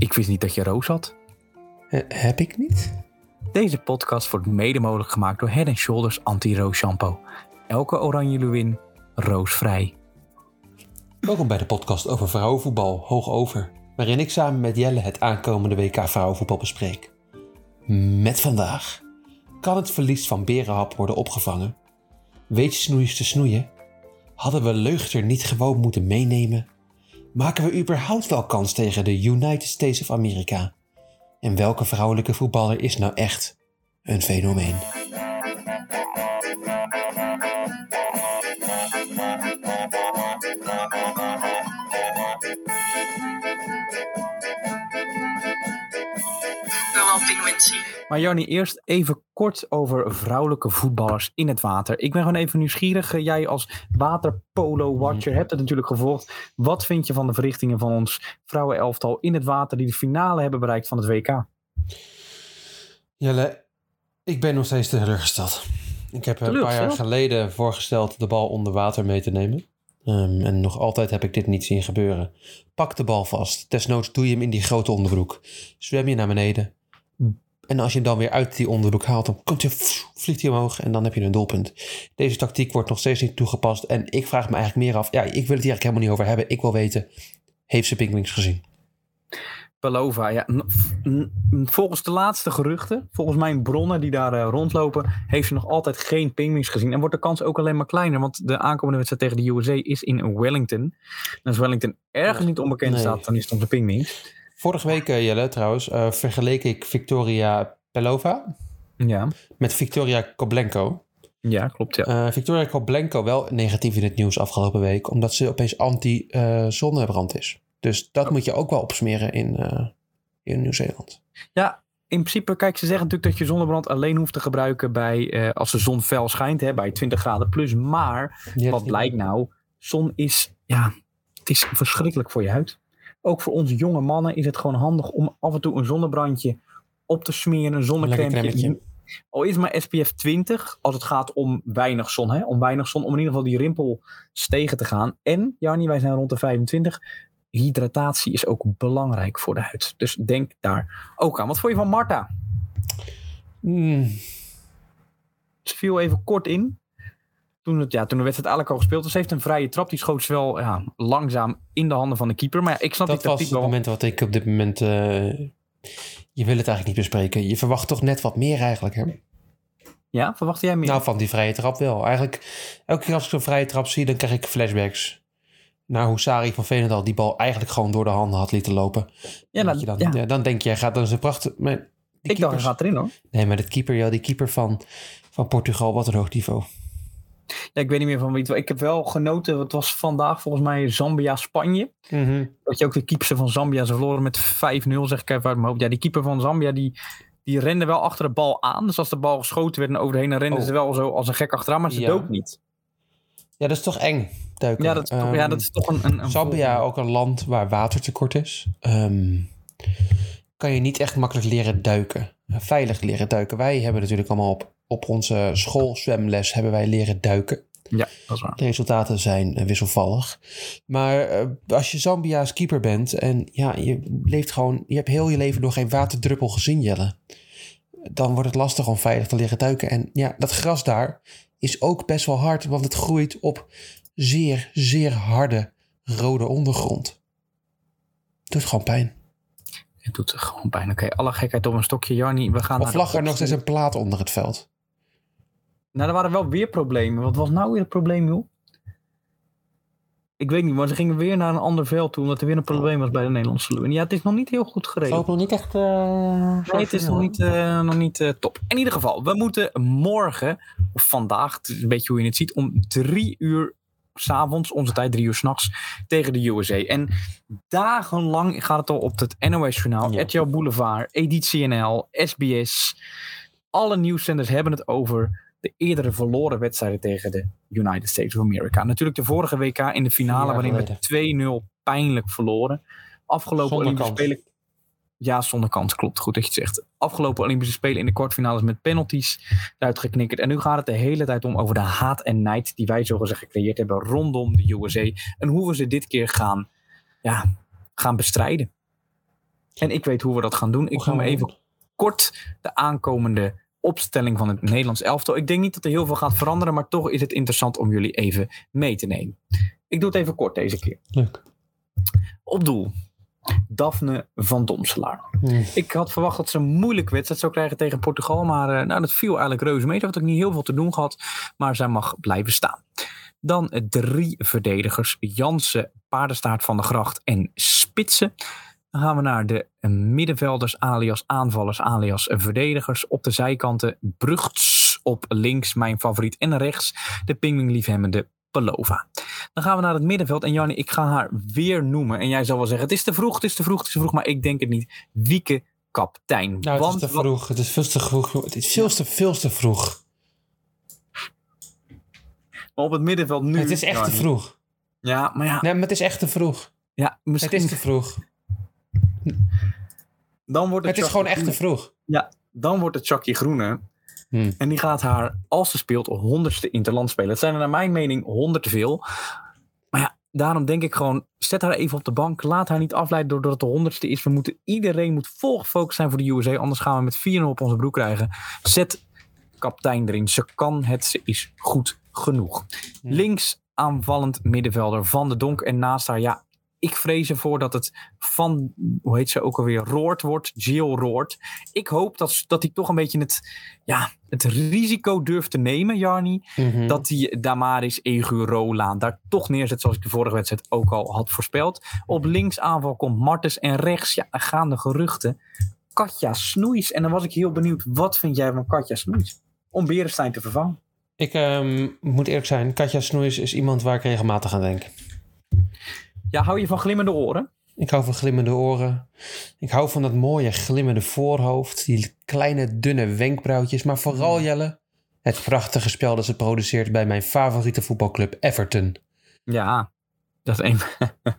Ik wist niet dat je roos had. Eh, heb ik niet? Deze podcast wordt mede mogelijk gemaakt door Head Shoulders Anti-Roos Shampoo. Elke oranje luwin, roosvrij. Welkom bij de podcast over vrouwenvoetbal, hoog over. Waarin ik samen met Jelle het aankomende WK vrouwenvoetbal bespreek. Met vandaag. Kan het verlies van Berenhap worden opgevangen? Weet je snoeiers te snoeien? Hadden we Leugter niet gewoon moeten meenemen? Maken we überhaupt wel kans tegen de United States of America? En welke vrouwelijke voetballer is nou echt een fenomeen? Maar Jannie, eerst even kort over vrouwelijke voetballers in het water. Ik ben gewoon even nieuwsgierig. Eh, Jij als waterpolo-watcher hebt het natuurlijk gevolgd. Wat vind je van de verrichtingen van ons vrouwenelftal in het water die de finale hebben bereikt van het WK? Jelle, ik ben nog steeds teleurgesteld. Ik heb een paar jaar geleden voorgesteld de bal onder water mee te nemen. Ehm, en nog altijd heb ik dit niet zien gebeuren. Pak de bal vast. Desnoods doe je hem in die grote onderbroek. Zwem je naar beneden. En als je hem dan weer uit die onderbroek haalt, dan komt hij, vliegt hij omhoog en dan heb je een doelpunt. Deze tactiek wordt nog steeds niet toegepast. En ik vraag me eigenlijk meer af. Ja, ik wil het hier eigenlijk helemaal niet over hebben. Ik wil weten, heeft ze Pinkwings gezien? Pelova, ja. Volgens de laatste geruchten, volgens mijn bronnen die daar eh, rondlopen, heeft ze nog altijd geen pingwings gezien. En wordt de kans ook alleen maar kleiner, want de aankomende wedstrijd tegen de USA is in Wellington. En als Wellington ergens niet onbekend Nee. staat, dan is het de pingwings. Vorige week, eh, Jelle, trouwens, eh, vergeleek ik Victoria Pelova Ja, met Victoria Koblenko. ja klopt. Ja. Eh, Victoria Koblenko wel negatief in het nieuws afgelopen week, omdat ze opeens anti-zonnebrand is. Dus dat moet je ook wel opsmeren in, in Nieuw-Zeeland. Ja, in principe, kijk, ze zeggen natuurlijk dat je zonnebrand alleen hoeft te gebruiken bij, als de zon fel schijnt, hè, bij 20 graden plus. Maar wat blijkt nou? Zon is, ja, het is verschrikkelijk voor je huid. Ook voor ons jonge mannen is het gewoon handig om af en toe een zonnebrandje op te smeren, een zonnecrème. Al is maar SPF 20, als het gaat om weinig zon. Hè? Om weinig zon, om in ieder geval die rimpel tegen te gaan. En, Jannie, wij zijn rond de 25. Hydratatie is ook belangrijk voor de huid. Dus denk daar ook aan. Wat vond je van Marta? Hmm, Ze viel even kort in. Toen, het, ja, toen de wedstrijd eigenlijk al gespeeld was. Ze heeft een vrije trap. Die schoot ze wel ja, langzaam in de handen van de keeper. Maar ja, ik snap dat die was het wel. moment wat ik op dit moment... eh, je wil het eigenlijk niet bespreken. Je verwacht toch net wat meer eigenlijk, hè? Ja, verwachtte jij meer? Nou, van die vrije trap wel. Eigenlijk, elke keer als ik zo'n vrije trap zie, dan krijg ik flashbacks. Naar hoe Sari van Veenendaal die bal eigenlijk gewoon door de handen had lieten lopen. ja, Dat dan, ja. ja, dan denk je, gaat dan zijn prachtig... Maar die ik dacht, hij keepers- gaat erin hoor. Nee, maar dat keeper, ja, die keeper van, van Portugal, wat een hoog niveau. Ja, ik weet niet meer van wie het was. Ik heb wel genoten. Het was vandaag volgens mij Zambia-Spanje. Dat je ook de keeper van Zambia ze verloren met 5-0, zeg ik even uit mijn hoofd. Ja, die keeper van Zambia, die, die rende wel achter de bal aan. Dus als de bal geschoten werd en overheen, dan renden Oh. ze wel zo als een gek achteraan. Maar ze Ja. dook niet. Ja, dat is toch eng, duiken. Ja, dat is toch, Ehm, ja, dat is toch een... een, een Zambia, ook een land waar watertekort is. Ehm, kan je niet echt makkelijk leren duiken. Veilig leren duiken. Wij hebben natuurlijk allemaal op, op onze schoolzwemles hebben wij leren duiken. Ja, dat is waar. De resultaten zijn eh, wisselvallig. Maar eh, als je Zambia's keeper bent en ja, je leeft gewoon, je hebt heel je leven nog geen waterdruppel gezien, Jelle. Dan wordt het lastig om veilig te leren duiken. En ja, dat gras daar is ook best wel hard, want het groeit op zeer, zeer harde rode ondergrond. Doet gewoon pijn. Het doet gewoon pijn. Oké, alle gekheid op een stokje. Jarnie, we gaan Of lag er nog steeds een plaat onder het veld? Nou, er waren wel weer problemen. Wat was nou weer het probleem, joh? Ik weet niet, maar ze gingen weer naar een ander veld toe... omdat er weer een probleem was bij de Nederlandse Lewin. Ja, het is nog niet heel goed geregeld. nog niet echt... eh, Nee, het is nog niet, eh, nog niet eh, top. In ieder geval, we moeten morgen, of vandaag, het is een beetje hoe je het ziet, om drie uur s'avonds, onze tijd drie uur s'nachts, tegen de USA. En dagenlang gaat het al op het NOS-journaal, Ja. RTL Boulevard, Editie NL, SBS. Alle nieuwszenders hebben het over de eerdere verloren wedstrijden tegen de United States of America. Natuurlijk de vorige WK in de finale, waarin we 2-0 pijnlijk verloren. Afgelopen Zonder Olympische kans. Spelen ja, zonder kans. Klopt. Goed dat je het zegt. Afgelopen Olympische Spelen in de kwartfinales met penalties eruit geknikkerd. En nu gaat het de hele tijd om over de haat en nijd die wij zogezegd gecreëerd hebben rondom de USA. En hoe we ze dit keer gaan, ja, gaan bestrijden. En ik weet hoe we dat gaan doen. Ik ga me even kort de aankomende opstelling van het Nederlands elftal. Ik denk niet dat er heel veel gaat veranderen, maar toch is het interessant om jullie even mee te nemen. Ik doe het even kort deze keer. Leuk. Op doel. Daphne van Domselaar. Hmm. Ik had verwacht dat ze een moeilijke wedstrijd zou krijgen tegen Portugal. Maar uh, nou, dat viel eigenlijk reuze mee. Dat had ook niet heel veel te doen gehad. Maar zij mag blijven staan. Dan drie verdedigers. Jansen, Paardenstaart van de Gracht en Spitsen. Dan gaan we naar de middenvelders, alias aanvallers, alias verdedigers. Op de zijkanten Brugts op links, mijn favoriet. En rechts de pingwingliefhebbende Pelova. Dan gaan we naar het middenveld. En Jannie, ik ga haar weer noemen. En jij zal wel zeggen, het is te vroeg, het is te vroeg, het is te vroeg. Maar ik denk het niet. Wieke kaptein. Nou, het is te vroeg. Het is veel te vroeg. Het is veel te, veel te vroeg. Op het middenveld nu... Het is echt te vroeg. Ja, maar ja... Nee, maar het is echt te vroeg. Ja, misschien... Het is te vroeg. Dan wordt het, het is gewoon echt te vroeg. Ja, dan wordt het Chucky Groene. Hmm. En die gaat haar, als ze speelt, honderdste interland spelen. Het zijn er naar mijn mening honderd te veel. Maar ja, daarom denk ik gewoon, zet haar even op de bank. Laat haar niet afleiden doordat het de honderdste is. We moeten, iedereen moet vol gefocust zijn voor de USA. Anders gaan we met 4-0 op onze broek krijgen. Zet kaptein erin. Ze kan het, ze is goed genoeg. Hmm. Links aanvallend middenvelder Van de Donk. En naast haar, ja, ik vrees ervoor dat het van, hoe heet ze ook alweer, Roord wordt, Jill Roord. Ik hoop dat, dat hij toch een beetje het, ja, het risico durft te nemen, Jarni. Mhm. Dat hij Damaris Rolaan daar toch neerzet, zoals ik de vorige wedstrijd ook al had voorspeld. Op links aanval komt Martens en rechts, ja, gaan de geruchten. Katja Snoeis. En dan was ik heel benieuwd, wat vind jij van Katja Snoeis? Om Berenstein te vervangen. Ik ehm, moet eerlijk zijn, Katja Snoeis is iemand waar ik regelmatig aan denk. Ja, hou je van glimmende oren? Ik hou van glimmende oren. Ik hou van dat mooie glimmende voorhoofd. Die kleine dunne wenkbrauwtjes. Maar vooral hmm. Jelle, het prachtige spel dat ze produceert bij mijn favoriete voetbalclub Everton. Ja, dat is een,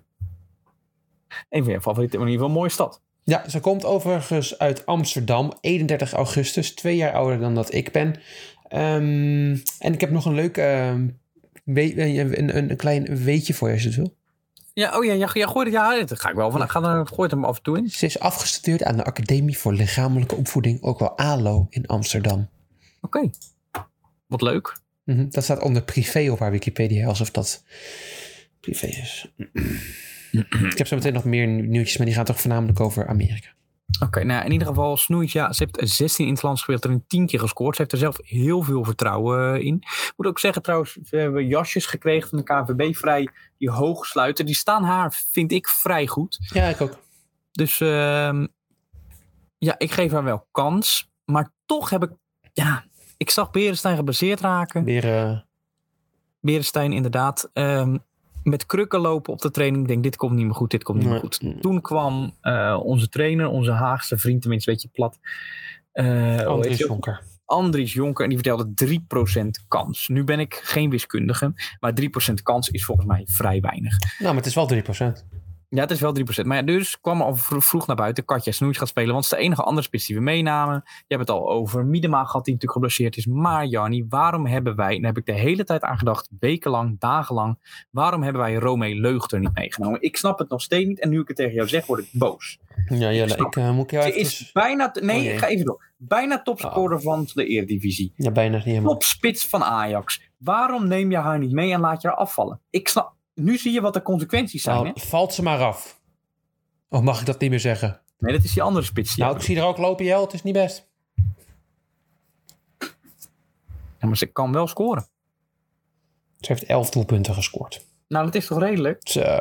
een van je favoriete, in ieder geval een mooie stad. Ja, ze komt overigens uit Amsterdam, 31 augustus, twee jaar ouder dan dat ik ben. Ehm, en ik heb nog een leuk, uh, een, een, klein weetje voor je als je het wil. Ja, oh ja, ja, ja gooi ja, dat ga ik wel van. Ga er, gooi het hem af en toe in. Ze is afgestudeerd aan de Academie voor Lichamelijke Opvoeding, ook wel ALO in Amsterdam. Oké, wat leuk. Mhm, dat staat onder privé op haar Wikipedia, alsof dat privé is. ik heb zo meteen nog meer nieuwtjes, maar die gaan toch voornamelijk over Amerika. Oké, nou in ieder geval Snoeit, ja, ze heeft 16 in het land gespeeld en 10 keer gescoord. Ze heeft er zelf heel veel vertrouwen eh, in. Ik moet ook zeggen trouwens, we hebben jasjes gekregen van de KVB vrij die hoog sluiten. Die staan haar, vind ik, vrij goed. Ja, ik ook. Dus uh, ja, ik geef haar wel kans. Maar toch heb ik, ja, ik zag Berenstein gebaseerd raken. Beren... Berenstein inderdaad. Um, met krukken lopen op de training. Ik denk, dit komt niet meer goed, dit komt niet meer goed. Toen kwam uh, onze trainer, onze Haagse vriend, tenminste een beetje plat. Uh, Andries Jonker. Andries Jonker. En die vertelde 3% kans. Nu ben ik geen wiskundige. Maar 3% kans is volgens mij vrij weinig. Nou, maar het is wel 3%. Ja, het is wel 3%. Maar ja, dus kwam al vroeg naar buiten. Katja Snoeis gaat spelen. Want het is de enige andere spits die we meenamen. Je hebt het al over Miedema gehad, die natuurlijk geblesseerd is. Maar Janni, waarom hebben wij, en daar heb ik de hele tijd aan gedacht, wekenlang, dagenlang. Waarom hebben wij Romee Leugter niet meegenomen? Ik snap het nog steeds niet. En nu ik het tegen jou zeg, word ik boos. Ja, Jelle, ik, ik uh, moet jou Ze is bijna, nee, oh, ga even door. Bijna topscorer oh. van de Eredivisie. Ja, bijna niet helemaal. Topspits van Ajax. Waarom neem je haar niet mee en laat je haar afvallen? Ik snap, nu zie je wat de consequenties zijn. Nou, valt ze maar af. Of mag ik dat niet meer zeggen? Nee, dat is die andere spits. nou, ik zie er ook lopen, Jel. Het is niet best. Ja, maar ze kan wel scoren. Ze heeft elf doelpunten gescoord. Nou, dat is toch redelijk? Zo.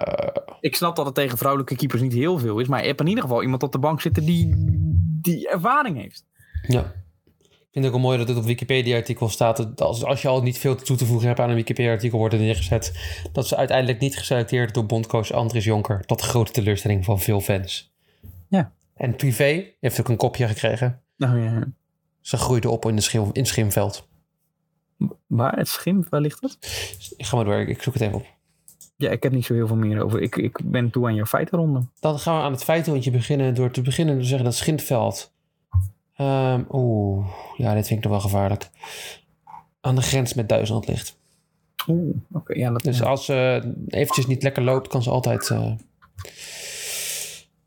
Ik snap dat het tegen vrouwelijke keepers niet heel veel is. Maar je hebt in ieder geval iemand op de bank zitten die, die ervaring heeft. Ja. Ik vind het ook wel mooi dat het op Wikipedia-artikel staat. Dat als, als je al niet veel toe te voegen hebt aan een Wikipedia-artikel, wordt er neergezet. Dat ze uiteindelijk niet geselecteerd door bondcoach Andries Jonker. Tot grote teleurstelling van veel fans. Ja. En privé heeft ook een kopje gekregen. Oh ja. Ze groeide op in, de schim, in Schimveld. Waar? Het Schim? Waar ligt dat? Ik ga maar door, ik zoek het even op. Ja, ik heb niet zo heel veel meer over. Ik, ik ben toe aan jouw feitenronde. Dan gaan we aan het feitenrondje beginnen door te beginnen te zeggen dat Schimveld Um, Oeh, ja, dit vind ik toch wel gevaarlijk. Aan de grens met Duitsland ligt. Oeh, oké. ja, dus als ze eventjes niet lekker loopt, kan ze altijd uh,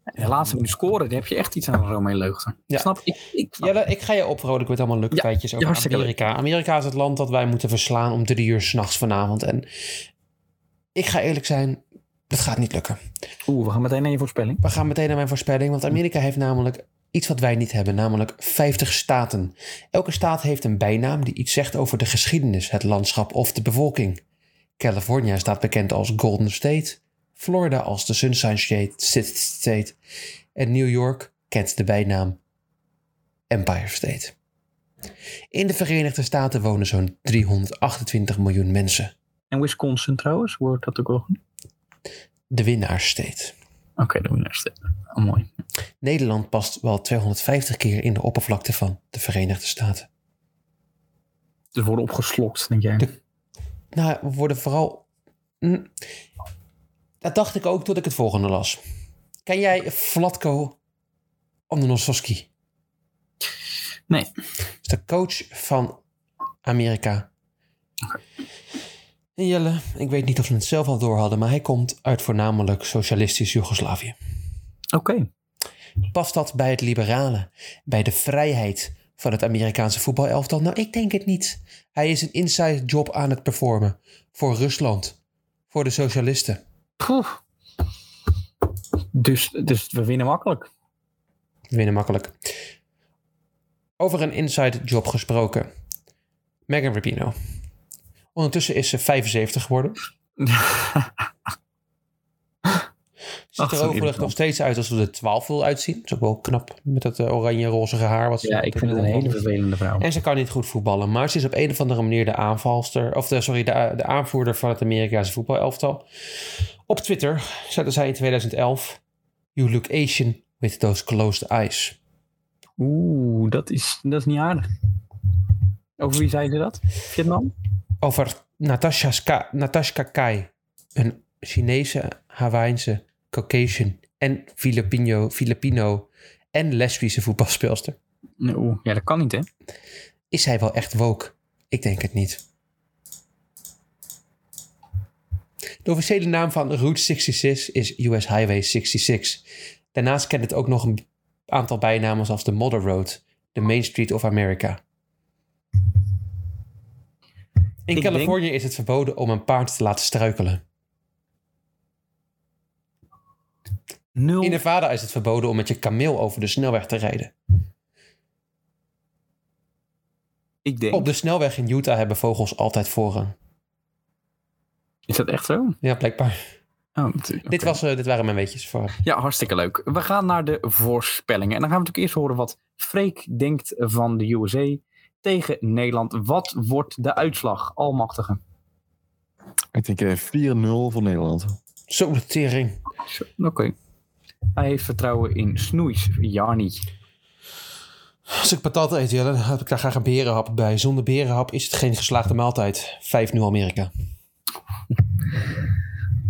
De laatste minuut scoren, daar heb je echt iets aan Romeo Leugden. Ja. Snap ik? Ik, Jelle, ik ga je opvrolijken met allemaal leuke feitjes ja, over Amerika. Amerika is het land dat wij moeten verslaan om drie uur s'nachts vanavond. En ik ga eerlijk zijn, dat gaat niet lukken. Oeh, we gaan meteen naar je voorspelling. We gaan meteen naar mijn voorspelling, want Amerika heeft namelijk iets wat wij niet hebben, namelijk 50 staten. Elke staat heeft een bijnaam die iets zegt over de geschiedenis, het landschap of de bevolking. California staat bekend als Golden State, Florida als de Sunshine State, State en New York kent de bijnaam Empire State. In de Verenigde Staten wonen zo'n 328 miljoen mensen. En Wisconsin trouwens, wordt dat ook goed? De winnaarssteed. Oké, de universiteit. Oh, mooi. Nederland past wel 250 keer in de oppervlakte van de Verenigde Staten. Dus worden opgeslokt, denk jij? De- Nou, we worden vooral. Hm, dat dacht ik ook tot ik het volgende las. Ken jij Vlatko Andonosovski? Nee. Dat is de coach van Amerika. En Jelle, ik weet niet of ze het zelf al door hadden, maar hij komt uit voornamelijk socialistisch Joegoslavië. Oké. Past dat bij het liberale, bij de vrijheid van het Amerikaanse voetbalelftal? Nou, ik denk het niet. Hij is een inside job aan het performen voor Rusland, voor de socialisten. Poeh. Dus, dus we winnen makkelijk. We winnen makkelijk. Over een inside job gesproken. Megan Rapinoe. Ondertussen is ze 75 geworden. Ziet er overigens nog steeds uit alsof ze er 12 wil uitzien. Dat is ook wel knap met dat eh, oranje-rozige haar. Wat ze Ja, ik vind het een hele vervelende vrouw. En ze kan niet goed voetballen, maar ze is op een of andere manier de aanvalster, of de, sorry, de, de aanvoerder van het Amerikaanse voetbalelftal. Op Twitter zette zij in 2011: You look Asian with those closed eyes. Oeh, dat is, dat is niet aardig. Over wie zei ze dat? Vietnam? Over Natasha, Ska, Natasha Kai, een Chinese, Hawaïense, Caucasian en Filipino, Filipino en lesbische voetbalspeelster. Nee, ja, dat kan niet, hè? Is zij wel echt woke? Ik denk het niet. De officiële naam van Route 66 is US Highway 66. Daarnaast kent het ook nog een aantal bijnamen zoals de Model Road, de Main Street of America. In Ik Californië is het verboden om een paard te laten struikelen. Nul. In Nevada is het verboden om met je kameel over de snelweg te rijden. Ik denk. Op de snelweg in Utah hebben vogels altijd voorrang. Is dat echt zo? Ja, blijkbaar. Oh. Dit, was, eh, dit waren mijn weetjes voor. Ja, hartstikke leuk. We gaan naar de voorspellingen. En dan gaan we natuurlijk eerst horen wat Freek denkt van de USA tegen Nederland. Wat wordt de uitslag, almachtige? Ik denk eh, 4-0 voor Nederland. Zo de tering. Zo, Oké. Hij heeft vertrouwen in Snoeis, Jarni. Als ik patat eet, Jelle, dan heb ik daar graag een berenhap bij. Zonder berenhap is het geen geslaagde maaltijd. 5-0 Amerika.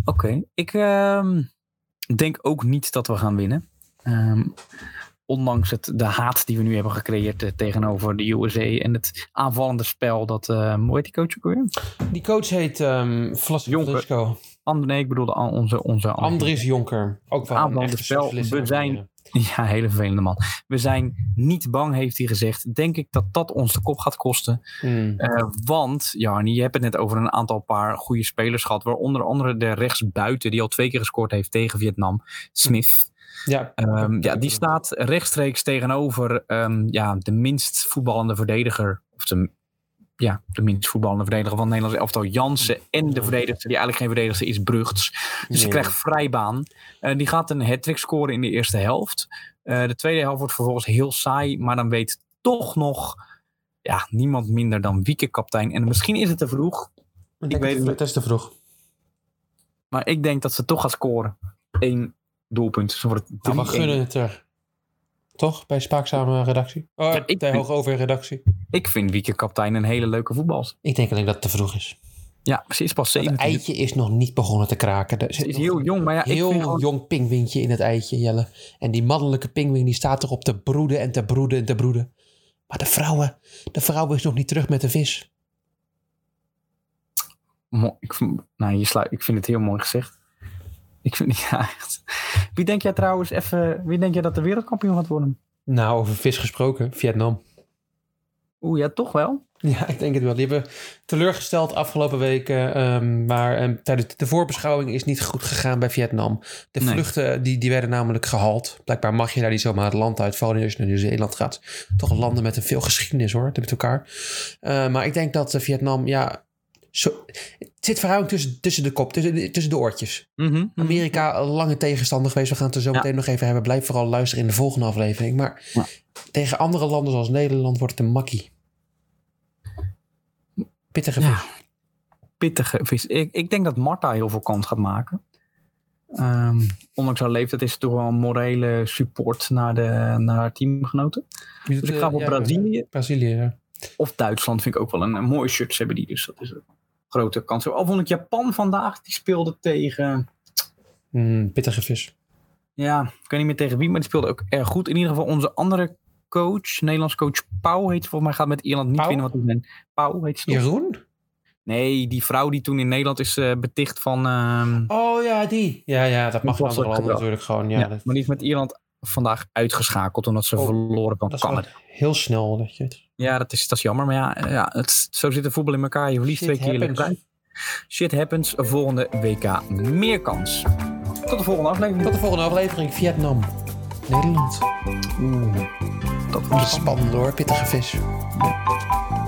Oké. Ik ehm, denk ook niet dat we gaan winnen. Ehm, ondanks het, de haat die we nu hebben gecreëerd eh, tegenover de USA en het aanvallende spel. Dat, ehm, hoe heet die coach ook weer? Die coach heet um, Jonker. Ander, nee, ik bedoelde onze, onze Andries Jonker. Ook wel een Aanvallende spel. We zijn- Ja, hele vervelende man. We zijn niet bang, heeft hij gezegd. Denk ik dat dat ons de kop gaat kosten. Hmm. Eh, want, Jarni, je hebt het net over een aantal paar goede spelers gehad. Waaronder andere de rechtsbuiten die al twee keer gescoord heeft tegen Vietnam. Smith. Ja, Ehm, ja, die staat rechtstreeks tegenover ehm, ja, de minst voetballende verdediger. Of de, ja, de minst voetballende verdediger van het Nederlands elftal, Jansen. En de verdediger die eigenlijk geen verdediger is, Brugts. Dus ze Nee. krijgt vrijbaan. Eh, die gaat een hat scoren in de eerste helft. Eh, de tweede helft wordt vervolgens heel saai. Maar dan weet toch nog ja, niemand minder dan Wieke kaptein. En misschien is het te vroeg. ik weet weet het het. Is te vroeg. Maar ik denk dat ze toch gaat scoren. Eén doelpunt. Wordt het Nou, we 3-1. gunnen het er. Toch? Bij Spaakzame redactie? Oh, Ja, ik bij vind- Hoogover redactie. Ik vind Wieke kaptein een hele leuke voetbal. Ik denk alleen dat het te vroeg is. Ja, ze is pas Het 17. eitje is nog niet begonnen te kraken. Er zit is heel jong, maar ja, ik heel vind jong pingwintje in het eitje, Jelle. En die mannelijke pingwing die staat erop te broeden en te broeden en te broeden. Maar de vrouwen, de vrouw is nog niet terug met de vis. Mo- ik, nou, je sluit, ik vind het heel mooi gezegd. Ik vind ja, echt. Wie denk jij trouwens even, wie denk jij dat de wereldkampioen gaat worden? Nou, over vis gesproken, Vietnam. Oeh, ja, toch wel? Ja, ik denk het wel. Die hebben teleurgesteld afgelopen weken. Um, maar um, tijdens de voorbeschouwing is niet goed gegaan bij Vietnam. De nee. vluchten die, die werden namelijk gehaald. Blijkbaar mag je daar niet zomaar het land uit. Vooral als je naar Nieuw-Zeeland gaat. Toch landen met een veel geschiedenis hoor, met elkaar. Uh, maar ik denk dat uh, Vietnam, ja... Zo, zit verhouding tussen, tussen de kop, tussen, tussen de oortjes. Mm -hmm. Amerika, lange tegenstander geweest. We gaan het er zo meteen ja. nog even hebben. Blijf vooral luisteren in de volgende aflevering. Maar ja. tegen andere landen zoals Nederland wordt het een makkie. Pittige vis. Ja, pittige vis. Ik, ik denk dat Marta heel veel kans gaat maken. Um, ondanks haar leeftijd is het toch wel een morele support naar, de, naar haar teamgenoten. Dus ik ga voor ja, Brazilië. Brazilië, ja. Of Duitsland vind ik ook wel een, een mooie shirt hebben die. Dus dat is grote kans. Al vond ik Japan vandaag, die speelde tegen... Mm, pittige vis. Ja, ik weet niet meer tegen wie, maar die speelde ook erg goed. In ieder geval onze andere coach, Nederlands coach Pauw heet volgens mij, gaat met Ierland niet winnen wat zijn. Pauw heet ze? Jeroen? Nee, die vrouw die toen in Nederland is uh, beticht van... Uh, oh ja, die. Ja, ja dat mag wel landen natuurlijk gewoon. Ja, ja dat... Maar die is met Ierland vandaag uitgeschakeld omdat ze oh, verloren van Canada. Heel snel. Dat je het... Ja, dat is, dat is jammer. Maar ja, ja het, zo zit de voetbal in elkaar. Je verliest Shit twee happens. keer. Shit happens. Volgende WK meer kans. Tot de volgende aflevering. Tot de volgende aflevering. Vietnam. Nederland. Oeh. Dat wordt spannend hoor. Pittige vis. Ja.